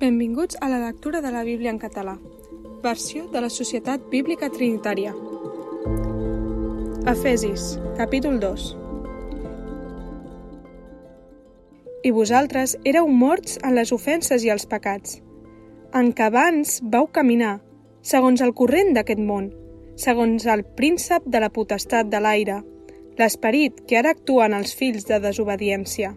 Benvinguts a la lectura de la Bíblia en català, versió de la Societat Bíblica Trinitària. Efesis, capítol 2 I vosaltres éreu morts en les ofenses i els pecats, en què abans vau caminar, segons el corrent d'aquest món, segons el príncep de la potestat de l'aire, l'esperit que ara actua en els fills de desobediència,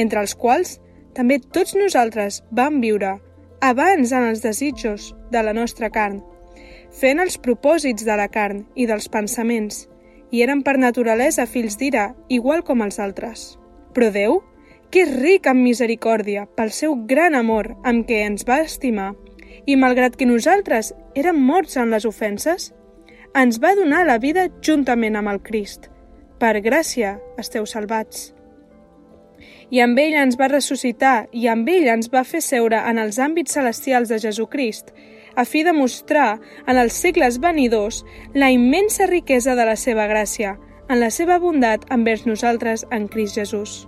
entre els quals també tots nosaltres vam viure abans en els desitjos de la nostra carn, fent els propòsits de la carn i dels pensaments, i eren per naturalesa fills d'ira, igual com els altres. Però Déu, que és ric en misericòrdia pel seu gran amor amb què ens va estimar, i malgrat que nosaltres érem morts en les ofenses, ens va donar la vida juntament amb el Crist. Per gràcia esteu salvats i amb ell ens va ressuscitar i amb ell ens va fer seure en els àmbits celestials de Jesucrist, a fi de mostrar en els segles venidors la immensa riquesa de la seva gràcia, en la seva bondat envers nosaltres en Crist Jesús.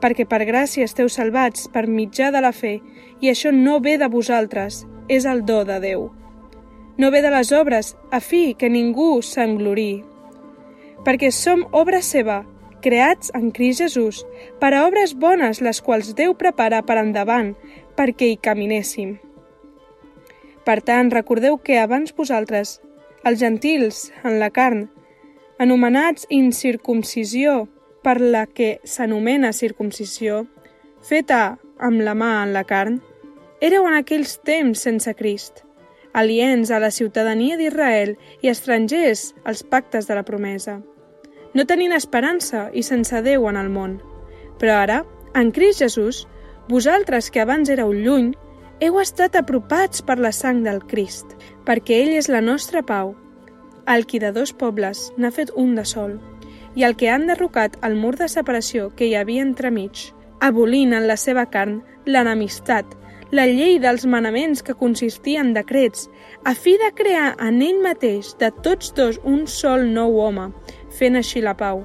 Perquè per gràcia esteu salvats per mitjà de la fe, i això no ve de vosaltres, és el do de Déu. No ve de les obres, a fi que ningú s'englori. Perquè som obra seva, creats en Crist Jesús, per a obres bones les quals Déu prepara per endavant, perquè hi caminéssim. Per tant, recordeu que abans vosaltres, els gentils, en la carn, anomenats incircumcisió per la que s'anomena circumcisió, feta amb la mà en la carn, éreu en aquells temps sense Crist, aliens a la ciutadania d'Israel i estrangers als pactes de la promesa no tenint esperança i sense Déu en el món. Però ara, en Crist Jesús, vosaltres que abans éreu lluny, heu estat apropats per la sang del Crist, perquè ell és la nostra pau. El qui de dos pobles n'ha fet un de sol, i el que han derrocat el mur de separació que hi havia entremig, abolint en la seva carn l'enemistat, la llei dels manaments que consistia en decrets, a fi de crear en ell mateix de tots dos un sol nou home, fent així la pau,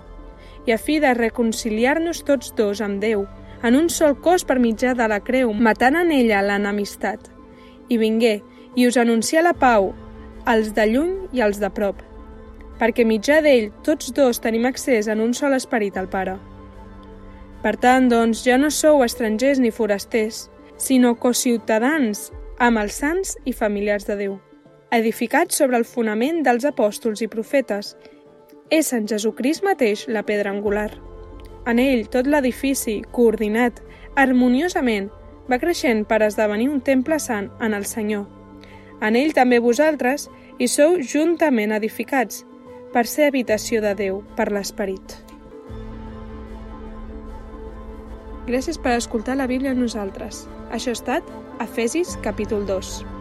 i a fi de reconciliar-nos tots dos amb Déu, en un sol cos per mitjà de la creu, matant en ella l'enemistat. I vingué, i us anuncià la pau, als de lluny i als de prop, perquè mitjà d'ell tots dos tenim accés en un sol esperit al Pare. Per tant, doncs, ja no sou estrangers ni forasters, sinó cociutadans amb els sants i familiars de Déu, edificats sobre el fonament dels apòstols i profetes, és en Jesucrist mateix la pedra angular. En ell tot l'edifici, coordinat, harmoniosament, va creixent per esdevenir un temple sant en el Senyor. En ell també vosaltres hi sou juntament edificats, per ser habitació de Déu per l'Esperit. Gràcies per escoltar la Bíblia amb nosaltres. Això ha estat Efesis capítol 2.